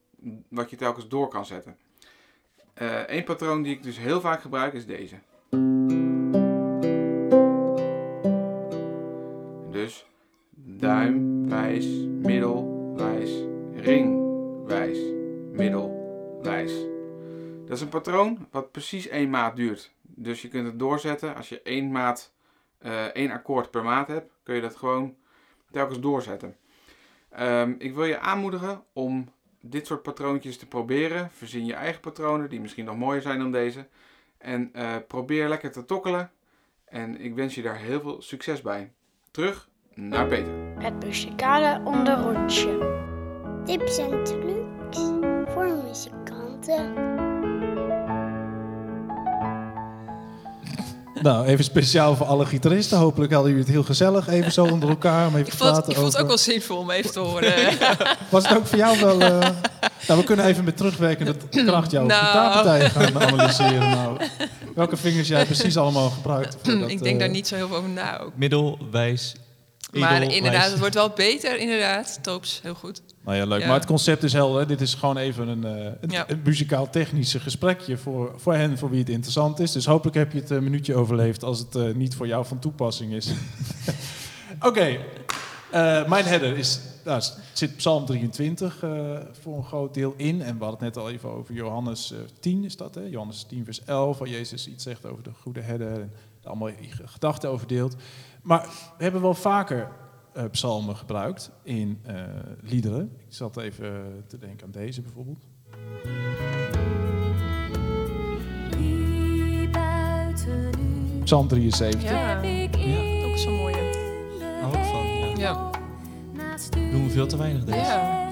wat je telkens door kan zetten. Eén patroon die ik dus heel vaak gebruik is deze. Dus duim, wijs, middel, wijs, ring, wijs, middel, wijs. Dat is een patroon wat precies één maat duurt. Dus je kunt het doorzetten. Als je één maat, eh, één akkoord per maat hebt, kun je dat gewoon telkens doorzetten. Ehm, ik wil je aanmoedigen om dit soort patroontjes te proberen. Verzin je eigen patronen die misschien nog mooier zijn dan deze. En eh, probeer lekker te tokkelen. En ik wens je daar heel veel succes bij. Terug naar Peter. Het muzikale onderrondje. Tips en trucs voor muzikanten. Nou, even speciaal voor alle gitaristen. Hopelijk hadden jullie het heel gezellig. Even zo onder elkaar om even Ik te vond, praten ik vond het ook wel zinvol om even te horen. <laughs> Was het ook voor jou wel... eh, Nou, we kunnen even met terugwerkende kracht jouw Nou. gitaarpartijen gaan analyseren. Nou, welke vingers jij precies allemaal gebruikt. voor dat, ik denk eh, daar niet zo heel veel over na ook. Middel, wijs, Maar edel, inderdaad, wijs. het wordt wel beter, inderdaad. Toops, heel goed. Nou ja, leuk. Ja. Maar het concept is helder. Dit is gewoon even een, eh, een, Ja. een muzikaal-technische gesprekje voor, voor hen, voor wie het interessant is. Dus hopelijk heb je het een minuutje overleefd als het eh, niet voor jou van toepassing is. <laughs> Oké, eh, mijn header is, nou, zit Psalm 23 eh, voor een groot deel in. En we hadden het net al even over Johannes eh, 10 is dat, hè? Johannes 10 vers 11, waar Jezus iets zegt over de goede herder en allemaal gedachten over deelt. Maar we hebben wel vaker eh, psalmen gebruikt in eh, liederen. Ik zat even eh, te denken aan deze bijvoorbeeld. Psalm 73. Ja, ook zo'n mooie. Hou ik van. Ja. Ja. Doen we veel te weinig deze. Ja.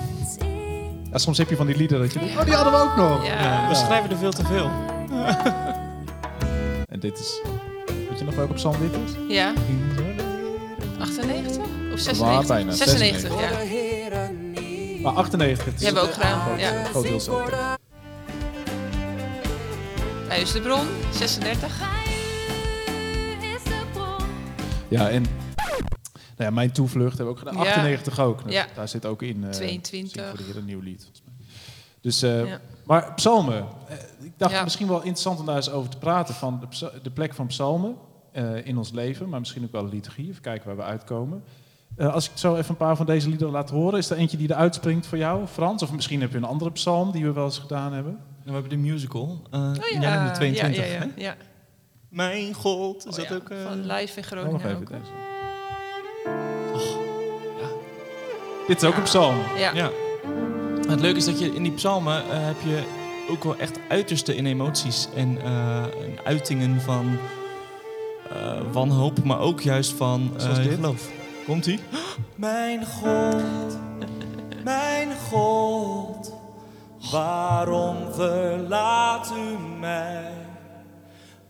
Ja, soms heb je van die liederen dat je denkt, oh die hadden we ook nog. Ja. Ja, we schrijven er veel te veel. <laughs> En dit is, weet je nog welke psalm dit is? Ja. 98 of Maar 96? bijna, 96, ja. Maar 98 het is Die hebben we ook gedaan, groot- ja. groot. Hij is de bron, 36. Ja, en nou ja, mijn toevlucht hebben we ook gedaan. Ja. 98 ook. Ja. Daar zit ook in. eh, 22. Zing voor de Heer een nieuw lied. volgens mij. Dus, eh, Ja. Maar psalmen. eh, ik dacht Ja. misschien wel interessant om daar eens over te praten. Van de, de plek van psalmen eh, in ons leven. Maar misschien ook wel de liturgie. Even kijken waar we uitkomen. Eh, als ik zo even een paar van deze liederen laat horen, is er eentje die eruit springt voor jou, Frans? Of misschien heb je een andere psalm die we wel eens gedaan hebben. We hebben de musical. eh Oh, 22, ja, ja, ja, hè? ja. Mijn god, is Oh, dat ja, ook... eh, Van live in Oh, Groningen nog even ook. deze. Dit is ook een psalm. Ja. Ja. Het leuke is dat je in die psalmen eh, heb je ook wel echt uiterste in emoties en, eh, en uitingen van eh, wanhoop, maar ook juist van eh, geloof. Komt ie? Mijn God, mijn God, waarom verlaat u mij?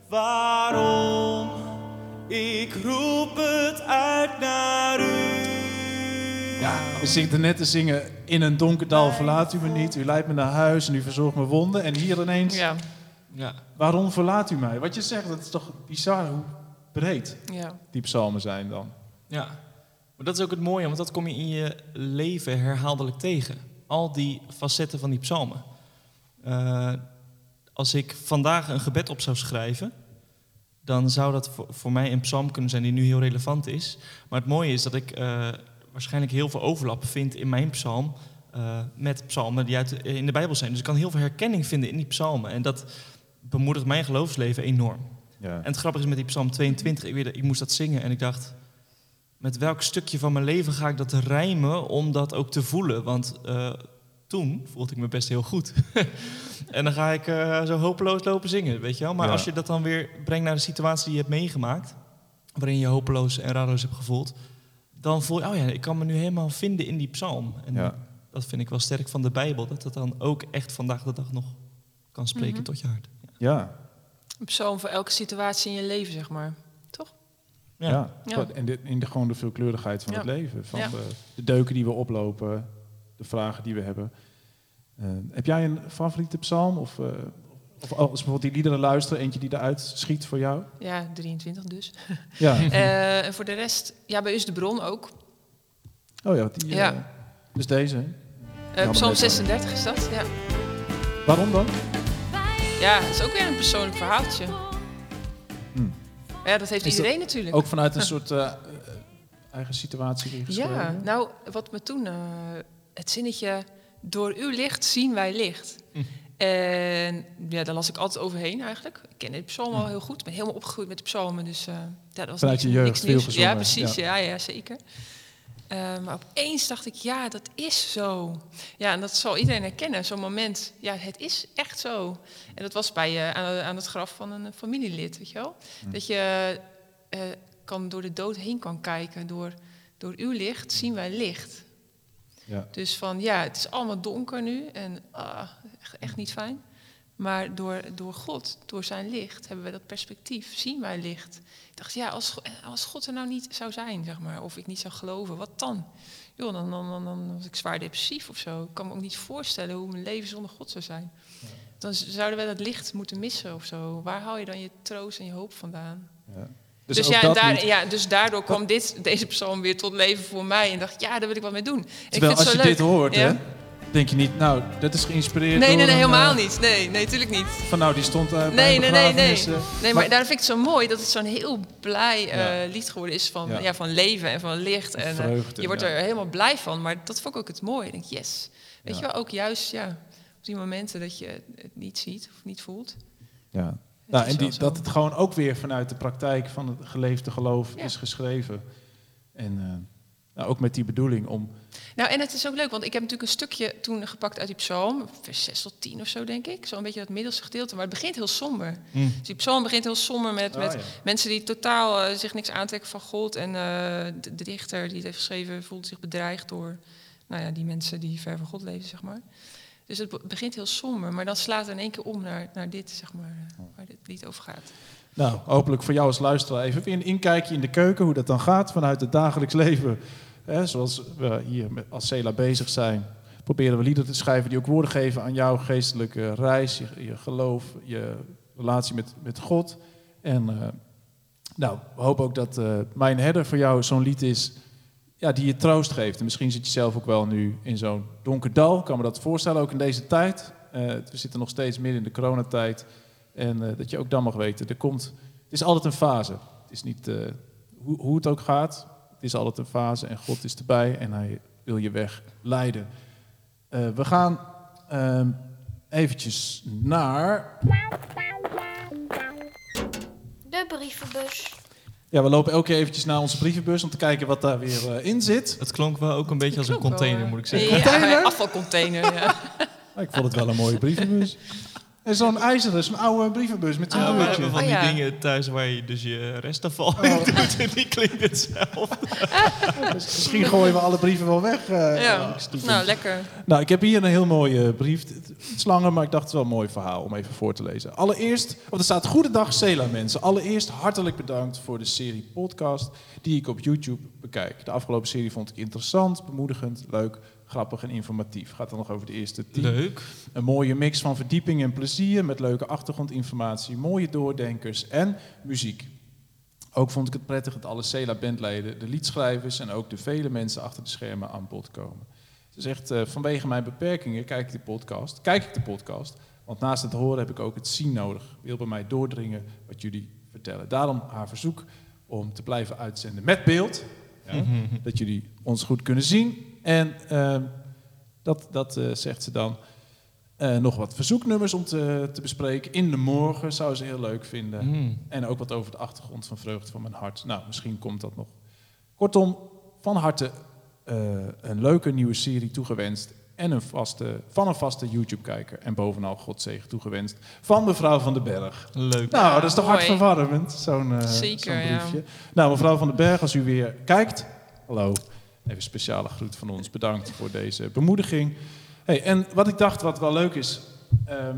Waarom? Ik roep het uit naar u. Ja, we zitten net te zingen. In een donker dal verlaat u me niet. U leidt me naar huis en u verzorgt mijn wonden. En hier ineens, Ja, Ja, waarom verlaat u mij? Wat je zegt, dat is toch bizar hoe breed ja. die psalmen zijn dan. Ja, maar dat is ook het mooie, want dat kom je in je leven herhaaldelijk tegen. Al die facetten van die psalmen. Eh, als ik vandaag een gebed op zou schrijven, dan zou dat voor, voor mij een psalm kunnen zijn die nu heel relevant is. Maar het mooie is dat ik eh, waarschijnlijk heel veel overlap vind in mijn psalm eh, met psalmen die uit in de Bijbel zijn. Dus ik kan heel veel herkenning vinden in die psalmen. En dat bemoedigt mijn geloofsleven enorm. Ja. En het grappige is met die Psalm 22, ik, weet, ik moest dat zingen en ik dacht, met welk stukje van mijn leven ga ik dat rijmen om dat ook te voelen? Want eh, toen voelde ik me best heel goed. <laughs> en dan ga ik eh, zo hopeloos lopen zingen, weet je wel? Maar Ja. als je dat dan weer brengt naar de situatie die je hebt meegemaakt, waarin je hopeloos en radeloos hebt gevoeld, dan voel je, oh ja, ik kan me nu helemaal vinden in die psalm. En Ja. dat vind ik wel sterk van de Bijbel, dat dat dan ook echt vandaag de dag nog kan spreken Mhm. tot je hart. Ja, Een psalm voor elke situatie in je leven, zeg maar. Ja. Ja. Ja. En de, in de, gewoon de veelkleurigheid van Ja. het leven. Van Ja. de, de deuken die we oplopen, de vragen die we hebben. Eh, heb jij een favoriete psalm? Of, eh, of als bijvoorbeeld die liederen luisteren, eentje die eruit schiet voor jou? Ja, 23 dus. <laughs> Ja. <laughs> Eh, en voor de rest, ja, bij u is de bron ook. Oh ja, die, eh, Ja. dus deze. Eh Psalm net al. 36 is dat, ja. Waarom dan? Ja, dat is ook weer een persoonlijk verhaaltje. Ja, dat heeft Is dat iedereen natuurlijk. Ook vanuit een <laughs> soort eh, eh, eigen situatie weer geschreven? Ja, nou, wat me toen... eh, het zinnetje, door uw licht zien wij licht. Hm. En ja, daar las ik altijd overheen eigenlijk. Ik ken de psalm Hm. al heel goed. Ik ben helemaal opgegroeid met de psalmen. Dus eh, ja, dat was Vanuit niks, je jeugd niks veel gezongen, Ja, precies. ja. Ja, ja, zeker. Eh, maar opeens dacht ik, ja, dat is zo. Ja, en dat zal iedereen herkennen. Zo'n moment, ja, het is echt zo. En dat was bij je aan, aan het graf van een familielid, weet je wel? Hm. Dat je eh, kan door de dood heen kan kijken. Door, door uw licht zien wij licht. Ja. Dus van, ja, het is allemaal donker nu en ah, echt, echt niet fijn. Maar door, door God, door zijn licht, hebben we dat perspectief, zien wij licht. Ik dacht, ja, als, als God er nou niet zou zijn, zeg maar, of ik niet zou geloven, wat dan? Joh, dan, dan, dan, dan was ik zwaar depressief of zo. Ik kan me ook niet voorstellen hoe mijn leven zonder God zou zijn. Dan zouden we dat licht moeten missen of zo. Waar haal je dan je troost en je hoop vandaan? Ja. Dus, ook ja, daar, ja, dus daardoor kwam dit, deze persoon weer tot leven voor mij. En dacht, ja, daar wil ik wat mee doen. En ik vind het als zo je leuk. dit hoort, Ja. hè, denk je niet, nou, dat is geïnspireerd Nee, door nee, nee, een, helemaal eh, niet. Nee, nee, natuurlijk niet. Van nou, die stond uh, bij Nee, een nee, nee, nee. begrafenis, eh. Nee, maar daarom vind ik het zo mooi dat het zo'n heel blij eh, lied geworden is van, Ja. ja. van leven en van licht. En, eh, Vreugde, je wordt ja. er helemaal blij van, maar dat vond ik ook het mooie. Ik denk, yes. Weet Ja. je wel, ook juist ja, op die momenten dat je het niet ziet of niet voelt. Ja. Nou, en die, dat het gewoon ook weer vanuit de praktijk van het geleefde geloof is geschreven. En eh, nou, ook met die bedoeling om... Nou, en het is ook leuk, want ik heb natuurlijk een stukje toen gepakt uit die psalm, vers 6 tot 10 of zo, denk ik. Zo'n beetje dat middelste gedeelte, maar het begint heel somber. Mm. Dus die psalm begint heel somber met, Oh, met ja. mensen die totaal eh, zich niks aantrekken van God. En eh, de, de dichter die het heeft geschreven voelt zich bedreigd door nou ja, die mensen die ver van God leven, zeg maar. Dus het be- begint heel somber, maar dan slaat het in één keer om naar, naar dit, zeg maar, eh, waar dit lied over gaat. Nou, hopelijk voor jou als luisteraar even een inkijkje in de keuken, hoe dat dan gaat vanuit het dagelijks leven. Zoals we hier als Cela bezig zijn, proberen we liederen te schrijven die ook woorden geven aan jouw geestelijke reis, je, geloof, je relatie met, met God. En eh, nou, we hopen ook dat eh, Mijn Herder voor jou zo'n lied is ja, die je troost geeft. En misschien zit je zelf ook wel nu in zo'n donker dal, kan me dat voorstellen, ook in deze tijd. Eh, we zitten nog steeds midden in de coronatijd. En dat je ook dan mag weten, er komt, het is altijd een fase. Het is niet hoe, hoe het ook gaat. Is altijd een fase en God is erbij en hij wil je weg leiden. Eh, we gaan ehm, eventjes naar... De brievenbus. Ja, we lopen elke keer eventjes naar onze brievenbus om te kijken wat daar weer eh, in zit. Het klonk wel ook een beetje als een wel, container, moet ik zeggen. Ja, Container? afvalcontainer. Ja. Maar <laughs> ik vond het wel een mooie brievenbus. En zo'n ijzeren, zo'n oude brievenbus met zo'n Ja, deurtje. hebben van Oh, die ja. dingen thuis waar je dus je restafval Oh. in <laughs> doet en die klinkt hetzelfde. Dus <laughs> misschien gooien we alle brieven wel weg. eh, Ja. Nou, lekker. Nou, ik heb hier een heel mooie brief. Het is langer, maar ik dacht het is wel een mooi verhaal om even voor te lezen. Allereerst, of er staat Goedendag Cela mensen. Allereerst hartelijk bedankt voor de serie podcast die ik op YouTube bekijk. De afgelopen serie vond ik interessant, bemoedigend, leuk, grappig en informatief. Gaat dan nog over de eerste tien. Leuk. Een mooie mix van verdieping en plezier met leuke achtergrondinformatie, mooie doordenkers en muziek. Ook vond ik het prettig dat alle Cela-bandleden, de liedschrijvers en ook de vele mensen achter de schermen aan bod komen. Ze zegt, eh, vanwege mijn beperkingen kijk ik de podcast, kijk ik de podcast, want naast het horen heb ik ook het zien nodig. Wil bij mij doordringen wat jullie vertellen. Daarom haar verzoek om te blijven uitzenden met beeld, ja, dat jullie ons goed kunnen zien. En eh, dat, dat eh, zegt ze dan. Eh, nog wat verzoeknummers om te, te bespreken. In de morgen zou ze heel leuk vinden. Mm. En ook wat over de achtergrond van Vreugde van mijn hart. Nou, misschien komt dat nog. Kortom, van harte eh, een leuke nieuwe serie toegewenst. En een vaste, van een vaste YouTube-kijker. En bovenal Godzegen toegewenst. Van mevrouw van den Berg. Leuk. Nou, dat is toch hartverwarmend, zo'n Zeker, zo'n ja. briefje. Nou, mevrouw van den Berg, als u weer kijkt. Hallo. Even een speciale groet van ons. Bedankt voor deze bemoediging. Hey, en wat ik dacht, wat wel leuk is. ehm,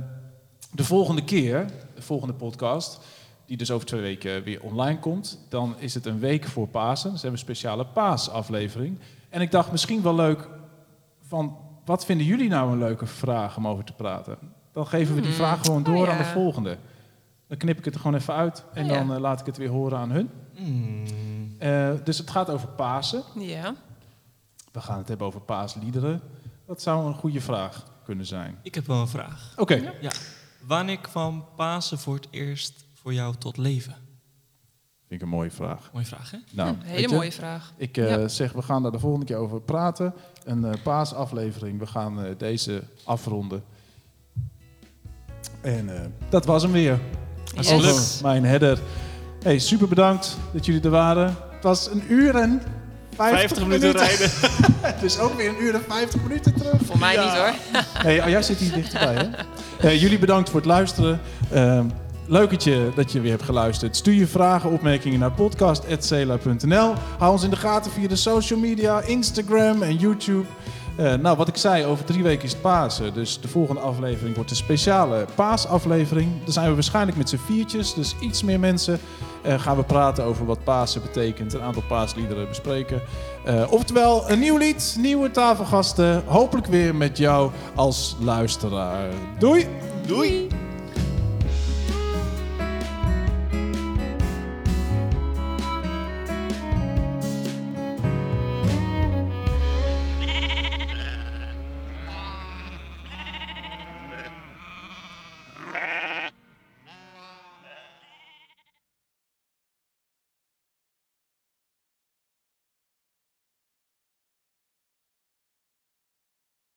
de volgende keer, de volgende podcast, die dus over twee weken weer online komt, dan is het een week voor Pasen. Dus we hebben een speciale paasaflevering. En ik dacht misschien wel leuk van, wat vinden jullie nou een leuke vraag om over te praten? Dan geven we die Hmm, vraag gewoon oh door ja. aan de volgende. Dan knip ik het er gewoon even uit en Oh ja. dan eh, laat ik het weer horen aan hun. Mm. Eh, dus het gaat over Pasen. Ja. We gaan het hebben over paasliederen. Dat zou een goede vraag kunnen zijn. Ik heb wel een vraag. Oké, Wanneer kwam Pasen voor het eerst voor jou tot leven? Vind ik een mooie vraag. Mooie vraag, hè? Nou, Hm, hele je, mooie vraag. Ik eh, Ja. zeg, we gaan daar de volgende keer over praten. Een eh, paasaflevering. We gaan eh, deze afronden. En eh, dat was hem weer. Yes. Over mijn header. Hey, super bedankt dat jullie er waren. Het was een uur en 50, minuten rijden. <laughs> Het is ook weer een uur en 50 minuten terug. Voor mij niet hoor. Hey, oh, jij zit hier dichterbij, hè? Eh, jullie bedankt voor het luisteren. Leuk dat je, dat je weer hebt geluisterd. Stuur je vragen, opmerkingen naar podcast.cela.nl. Hou ons in de gaten via de social media, Instagram en YouTube. Eh, nou, wat ik zei, over drie weken is het Pasen. Dus de volgende aflevering wordt een speciale paasaflevering. Dan zijn we waarschijnlijk met z'n viertjes, dus iets meer mensen. Eh, gaan we praten over wat Pasen betekent, een aantal paasliederen bespreken. Eh, oftewel, een nieuw lied, nieuwe tafelgasten. Hopelijk weer met jou als luisteraar. Doei! Doei!